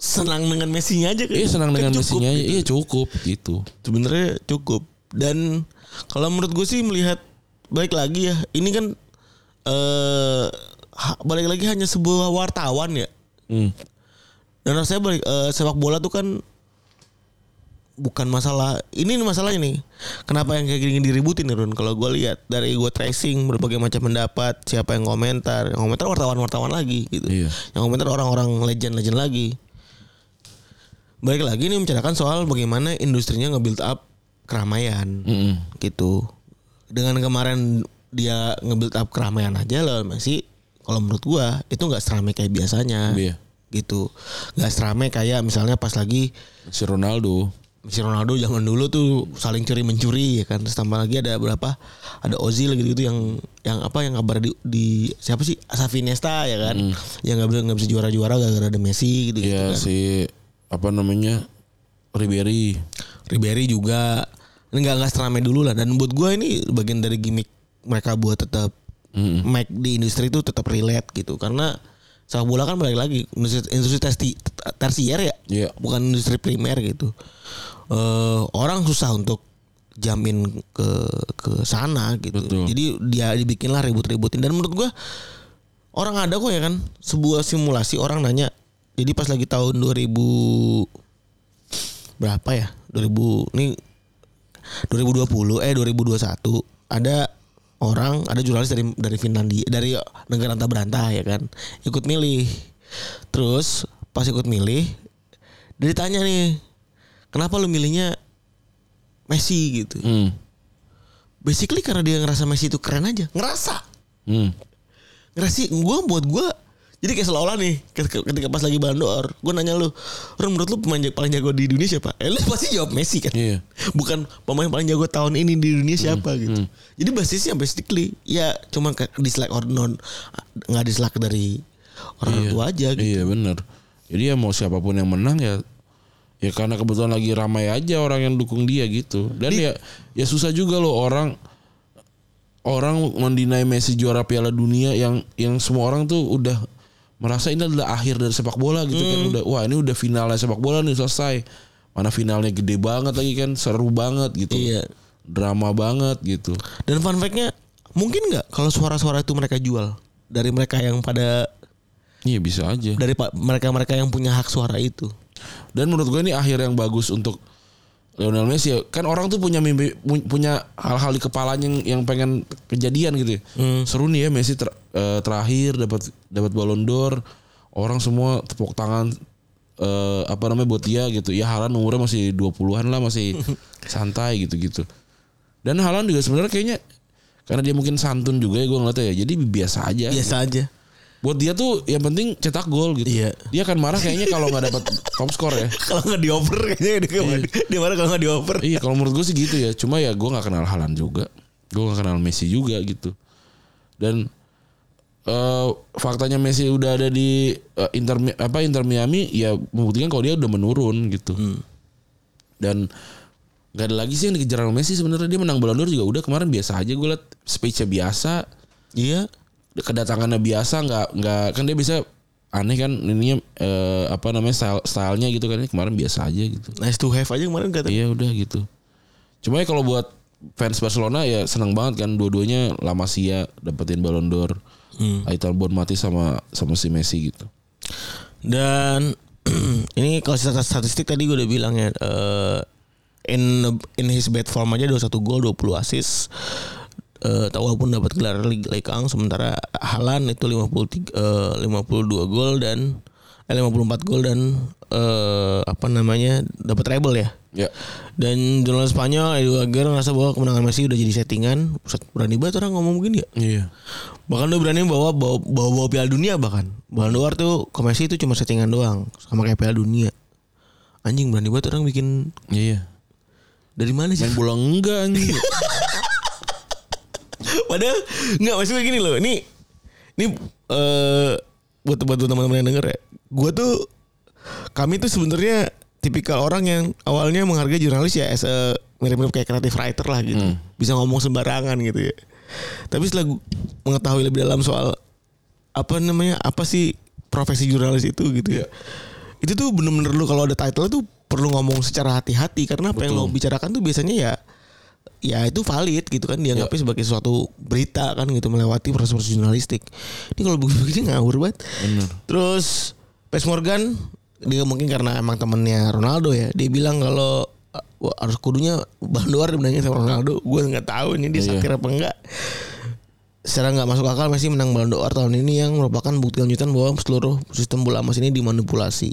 senang dengan Messi-nya aja kan. Iya senang Kan dengan Messi-nya, gitu. iya cukup gitu. Sebenarnya cukup. Dan kalau menurut gue sih melihat balik lagi ya, ini kan eh balik lagi hanya sebuah wartawan ya. Hmm. Dan rasanya balik eh, sepak bola tuh kan bukan masalah ini masalahnya nih. Kenapa yang kayak gini diributin nih Run? Kalau gue lihat dari gue tracing berbagai macam pendapat, siapa yang komentar, yang komentar wartawan-wartawan lagi gitu. Iya. Yang komentar orang-orang legend-legend lagi. Balik lagi nih membicarakan soal bagaimana industrinya nge-build up keramaian Mm-mm. gitu. Dengan kemarin dia nge-build up keramaian aja loh masih kalau menurut gua itu nggak seramai kayak biasanya. Iya. Gitu. nggak seramai kayak misalnya pas lagi Si Ronaldo. Si Ronaldo zaman dulu tuh saling curi mencuri ya kan. Terus tambah lagi ada berapa? Ada Ozil gitu gitu yang yang apa yang kabar di, di siapa sih? Xavi Nesta ya kan. Yang nggak bisa nggak bisa juara-juara gara-gara ada Messi gitu, gitu Iya kan. si apa namanya? Ribery. Ribery juga nggak nggak seramai dulu lah dan buat gue ini bagian dari gimmick mereka buat tetap Mac di industri itu tetap relate gitu karena sepak bola kan balik lagi industri, industri tersi- tersier ya? Iya. bukan industri primer gitu. Eh orang susah untuk jamin ke ke sana gitu. Betul. jadi dia dibikinlah ribut-ributin. Dan menurut gua orang ada kok ya kan? Sebuah simulasi orang nanya jadi pas lagi tahun 2000 berapa ya? 2000 ini 2020 eh 2021 ada orang ada jurnalis dari dari Finlandia dari negara antah berantah ya kan ikut milih. Terus pas ikut milih dia ditanya nih kenapa lu milihnya Messi? gitu. Hmm. basically karena dia ngerasa Messi itu keren aja. Ngerasa. Hmm. ngerasa gue buat gue jadi kayak seolah-olah nih ketika, pas lagi Ballon d'Or gue nanya lu Ron menurut lu pemain paling jago di dunia siapa eh lu pasti jawab Messi kan? Iya. bukan pemain paling jago tahun ini di dunia siapa gitu. Jadi basisnya basically ya cuma dislike or non nggak dislike dari orang tua aja gitu. Iya bener. Jadi ya mau siapa pun yang menang ya ya karena kebetulan lagi ramai aja orang yang dukung dia gitu. Dan ya ya susah juga loh orang orang mendinai Messi juara Piala Dunia yang yang semua orang tuh udah merasa ini adalah akhir dari sepak bola gitu kan udah wah ini udah finalnya sepak bola nih selesai. Mana finalnya gede banget lagi kan seru banget gitu. Iya. Drama banget gitu. dan fun fact-nya mungkin nggak kalau suara-suara itu mereka jual dari mereka yang pada Iya bisa aja. dari mereka-mereka yang punya hak suara itu Dan menurut gue ini akhir yang bagus untuk Lionel Messi ya. Kan orang tuh punya mimpi pu- punya hal-hal di kepalanya yang, yang pengen kejadian gitu ya. Seru nih ya Messi ter- eh, terakhir dapat dapat Ballon d'Or. Orang semua tepuk tangan eh, apa namanya buat dia gitu. Ya Halan umurnya masih 20-an lah masih *laughs* santai gitu-gitu. Dan Halan juga sebenarnya kayaknya karena dia mungkin santun juga ya gue ngeliatnya ya. Jadi biasa aja. biasa aja Buat dia tuh yang penting cetak gol gitu. Iya. Dia akan marah kayaknya kalau nggak dapat top score ya. *laughs* kalau nggak dioper kayaknya dia, dia marah kalau nggak dioper Iya kalau menurut gue sih gitu ya. Cuma ya gue nggak kenal Halan juga. Gue nggak kenal Messi juga gitu. Dan eh faktanya Messi udah ada di eh, Inter apa Inter Miami ya membuktikan kalau dia udah menurun gitu. Dan nggak ada lagi sih yang dikejar sama Messi sebenarnya dia menang Ballon d'Or juga udah kemarin biasa aja gue liat speechnya biasa iya kedatangannya biasa nggak nggak kan dia bisa aneh kan ininya eh, apa namanya style stylenya gitu kan Ini kemarin biasa aja gitu nice to have aja kemarin kata Iya udah gitu. Cuma ya kalau buat fans Barcelona ya senang banget kan dua-duanya La Masia dapetin Ballon d'Or. Hmm. Aitan Bon mati sama sama si Messi gitu. Dan *clears throat* ini kalau secara statistik tadi gue udah bilang ya eh, in in his bad form aja 21 gol 20 assist. Eh walaupun dapat gelar Liga Lekang sementara Halan itu 53 eh, 52 gol dan eh, 54 gol dan eh apa namanya dapat treble ya. Ya. Dan jurnalis Spanyol Edu Aguirre ngerasa bahwa kemenangan Messi udah jadi settingan. Berani banget orang ngomong begini ya. Iya. Bahkan dia berani bawa bawa bawa, bawa Piala Dunia bahkan. Ballon d'Or tuh ke Messi itu cuma settingan doang sama kayak Piala Dunia. Anjing berani banget orang bikin Iya. dari mana sih? Main bola enggak anjing. *laughs* *laughs* Padahal nggak maksudnya gini loh. Ini ini eh buat buat teman-teman yang denger ya. Gue tuh kami tuh sebenarnya tipikal orang yang awalnya menghargai jurnalis ya as a mirip-mirip kayak creative writer lah gitu. Bisa ngomong sembarangan gitu ya. Tapi setelah gua mengetahui lebih dalam soal apa namanya apa sih profesi jurnalis itu gitu ya. Itu tuh bener-bener lu kalau ada title tuh perlu ngomong secara hati-hati karena apa yang lo bicarakan tuh biasanya ya ya itu valid gitu kan dianggapnya sebagai suatu berita kan gitu melewati proses-proses jurnalistik. Ini kalau begini ngawur banget. Bener. Terus Pes Morgan dia mungkin karena emang temennya Ronaldo ya, dia bilang kalau wah, harus kudunya d'Or dimenangin sama Ronaldo. Gue nggak tahu ini dia Iya. satir apa enggak. Secara nggak masuk akal Messi menang Ballon d'Or tahun ini yang merupakan bukti lanjutan bahwa seluruh sistem bola emas ini dimanipulasi.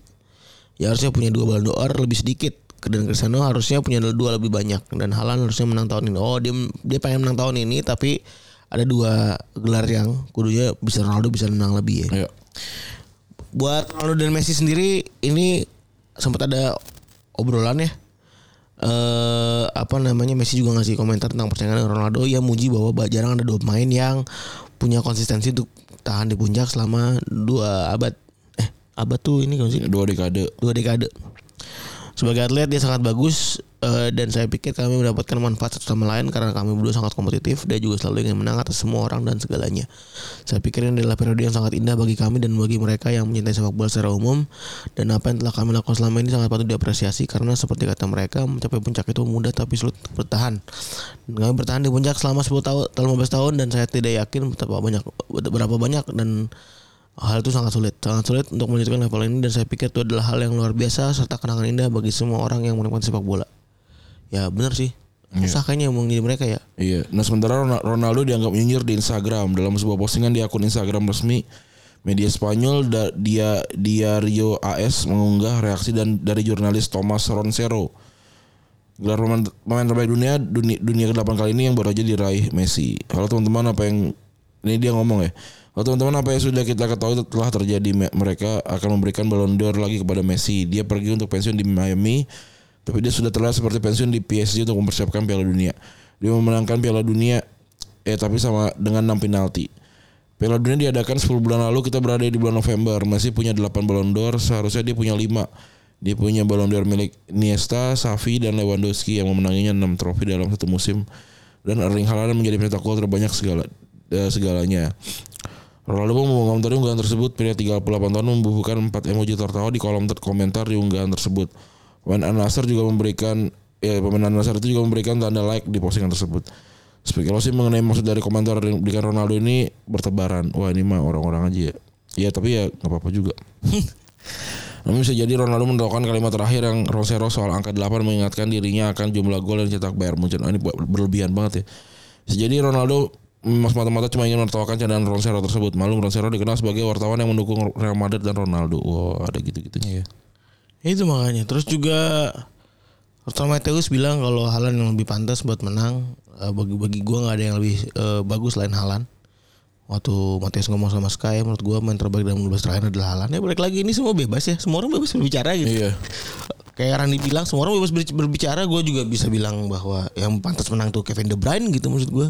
Ya harusnya punya dua Ballon d'Or lebih sedikit dan Cristiano harusnya punya dua lebih banyak dan Haaland harusnya menang tahun ini. Oh dia dia pengen menang tahun ini tapi ada dua gelar yang kudunya bisa Ronaldo bisa menang lebih ya Ayo. buat Ronaldo dan Messi sendiri ini sempat ada obrolan ya. Eh apa namanya Messi juga ngasih komentar tentang persaingan dengan Ronaldo yang muji bahwa ba- jarang ada dua pemain yang punya konsistensi untuk tahan di puncak selama dua abad. Eh abad tuh ini kan sih Dua dekade. dua dekade. Sebagai atlet dia sangat bagus eh, dan saya pikir kami mendapatkan manfaat satu sama lain karena kami berdua sangat kompetitif. Dia juga selalu ingin menang atas semua orang dan segalanya. Saya pikir ini adalah periode yang sangat indah bagi kami dan bagi mereka yang mencintai sepak bola secara umum dan apa yang telah kami lakukan selama ini sangat patut diapresiasi karena seperti kata mereka mencapai puncak itu mudah tapi sulit bertahan. Dan kami bertahan di puncak selama 10 tahun, 15 tahun dan saya tidak yakin betapa banyak berapa banyak dan hal itu sangat sulit, sangat sulit untuk melanjutkan level ini dan saya pikir itu adalah hal yang luar biasa serta kenangan indah bagi semua orang yang menikmati sepak bola. Ya benar sih. Susah kayaknya mau jadi mereka ya. Iya. Nah sementara Ron- Ronaldo dianggap nyinyir di Instagram dalam sebuah postingan di akun Instagram resmi media Spanyol da- dia Diario AS mengunggah reaksi dan dari jurnalis Thomas Roncero. Gelar pemain, pemain terbaik dunia dunia dunia ke-8 kali ini yang baru aja diraih Messi. Kalau teman-teman apa yang ini dia ngomong ya. Kalau teman-teman apa yang sudah kita ketahui telah terjadi Me- mereka akan memberikan Ballon d'Or lagi kepada Messi. Dia pergi untuk pensiun di Miami tapi dia sudah terlihat seperti pensiun di PSG untuk mempersiapkan Piala Dunia. Dia memenangkan Piala Dunia eh tapi sama dengan 6 penalti. Piala Dunia diadakan 10 bulan lalu kita berada di bulan November. Messi punya 8 Ballon d'Or, seharusnya dia punya 5. Dia punya Ballon d'Or milik Iniesta, Xavi dan Lewandowski yang memenanginya 6 trofi dalam satu musim dan Erling Haaland menjadi pencetak gol terbanyak segala eh, segalanya. Ronaldo pun mengomentari unggahan tersebut pria 38 tahun membubuhkan 4 emoji tertawa di kolom komentar di unggahan tersebut. Pemain Al-Nassr juga memberikan ya pemain Al-Nassr itu juga memberikan tanda like di postingan tersebut. Spekulasi mengenai maksud dari komentar yang diberikan Ronaldo ini bertebaran. Wah ini mah orang-orang aja ya. Ya tapi ya nggak apa-apa juga. *laughs* Namun bisa jadi Ronaldo mendoakan kalimat terakhir yang Rosero soal angka 8 mengingatkan dirinya akan jumlah gol yang dicetak Bayern Munchen. Ah, ini berlebihan banget ya. Bisa jadi Ronaldo mas mata-mata cuma ingin menertawakan candaan Rosero tersebut. Malum Rosero dikenal sebagai wartawan yang mendukung Real Madrid dan Ronaldo. Wah ada gitu-gitunya ya. Itu makanya. Terus juga Lothar Matthäus bilang kalau Halan yang lebih pantas buat menang eh, bagi bagi gua nggak ada yang lebih eh, bagus selain Halan. Waktu Matthäus ngomong sama Sky menurut gua main terbaik dalam 15 terakhir adalah Halan. Ya balik lagi ini semua bebas ya. Semua orang bebas berbicara gitu. Iya. Kayak Randy bilang semua orang bebas ber- berbicara. Gue juga bisa bilang bahwa yang pantas menang tuh Kevin De Bruyne gitu maksud gua.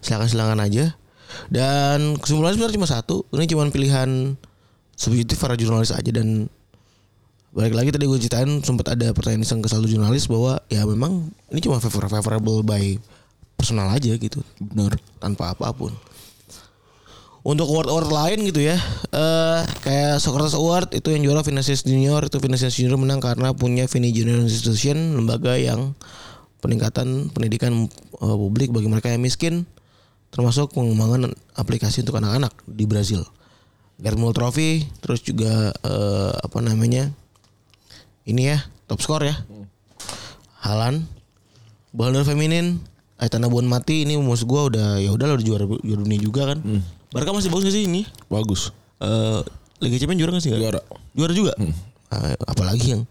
Silakan silakan aja. Dan kesimpulannya sebenarnya cuma satu. Ini cuma pilihan subjektif para jurnalis aja. Dan balik lagi tadi gue ceritain sempat ada pertanyaan iseng ke satu jurnalis bahwa ya memang ini cuma favor favorable by personal aja gitu. Benar tanpa apa pun. Untuk award-award lain gitu ya eh kayak Socrates Award itu yang juara Vinicius Junior. Itu Vinicius Junior menang karena punya Vini Junior Institution lembaga yang peningkatan pendidikan eh, publik bagi mereka yang miskin termasuk pengembangan aplikasi untuk anak-anak di Brazil. Gerd Muller Trophy terus juga eh, apa namanya ini ya top skor ya. Halan Ballon d'Or feminin Aitana Bon Mati ini maksud gua udah ya udah udah juara juara dunia juga kan. Barca masih bagus gak sih ini? Bagus. Eh Liga Champions juara gak sih? Juara. Juara juga? Ah, apalagi yang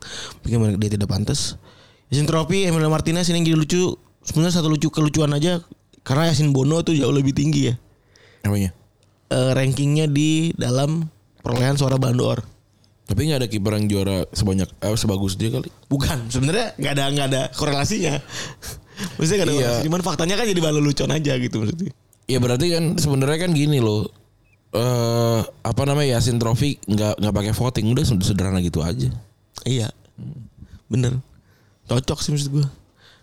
bikin mereka- dia tidak pantas Yasin Tropi Emilio Martinez ini yang jadi lucu sebenarnya satu lucu kelucuan aja karena Yasin Bono tuh jauh lebih tinggi ya Apanya? Eh, rankingnya di dalam perolehan suara Ballon d'Or Tapi nggak ada kiper yang juara sebanyak eh, sebagus dia kali. Bukan, sebenarnya nggak ada nggak ada korelasinya. *laughs* Maksudnya nggak ada Iya. korelasi, cuman faktanya kan jadi balon lucu aja gitu maksudnya. Ya berarti kan sebenarnya kan gini loh. Eh apa namanya Yasin Trophy nggak nggak pakai voting udah sederhana gitu aja. Iya, bener, cocok sih maksud gue.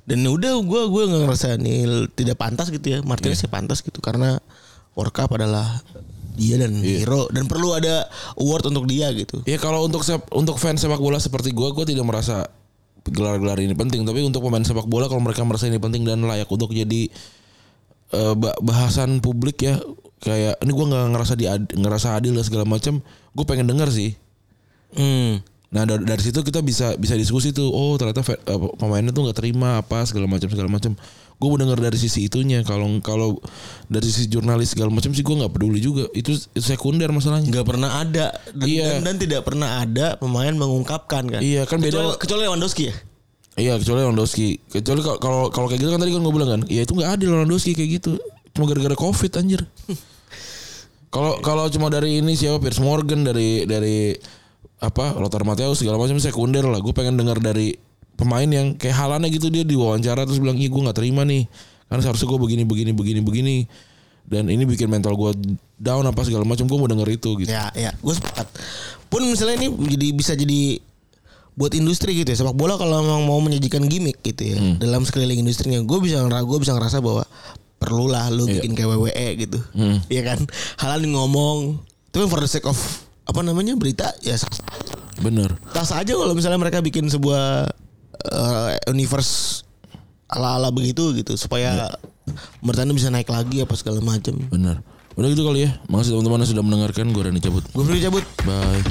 Dan udah gue gue nggak ngerasa nih tidak pantas gitu ya, Martinez sih pantas gitu karena World Cup adalah dia dan hero dan perlu ada award untuk dia gitu. Ya kalau untuk sep- untuk fans sepak bola seperti gua gua tidak merasa gelar-gelar ini penting, tapi untuk pemain sepak bola kalau mereka merasa ini penting dan layak untuk jadi ba- bahasan publik ya kayak ini gua nggak ngerasa di ngerasa adil dan segala macam, gue pengen denger sih. Hmm. Nah dari, dari situ kita bisa bisa diskusi tuh, oh ternyata eh, pemainnya tuh nggak terima apa segala macam segala macam. Gue mau denger dari sisi itunya. Kalau kalau dari sisi jurnalis segala macam sih gue nggak peduli juga. Itu itu sekunder masalahnya. Nggak pernah ada dan, Iya. dan, dan tidak pernah ada pemain mengungkapkan kan. Iya, kan beda- Kecuali, kecuali Lewandowski ya. Iya kecuali Lewandowski. Kecuali kalau kalau kalau kayak gitu kan tadi kan gue bilang kan, ya itu nggak adil Lewandowski kayak gitu. Cuma gara-gara covid anjir. *laughs* Kalau kalau cuma dari ini siapa Piers Morgan dari dari apa Lothar Matthäus segala macam sekunder lah. Gue pengen dengar dari pemain yang kayak halannya gitu dia diwawancara terus bilang iya gue nggak terima nih karena seharusnya gue begini begini begini begini dan ini bikin mental gue down apa segala macam gue mau denger itu gitu. Ya, ya, gue sepakat. Pun misalnya ini jadi bisa jadi buat industri gitu ya sepak bola kalau memang mau menyajikan gimmick gitu ya Hmm. dalam sekeliling industrinya gue bisa gue bisa ngerasa bahwa perlulah lu Iya. bikin kayak WWE gitu Hmm. Iya kan halal ngomong itu kan for the sake of apa namanya berita ya sah Bener. sah aja kalau misalnya mereka bikin sebuah eh, universe ala-ala begitu gitu supaya bertanda bisa naik lagi apa segala macam Bener. Udah gitu kali ya. Makasih teman-teman sudah mendengarkan. Gue Rani cabut. gue perlu cabut Bye.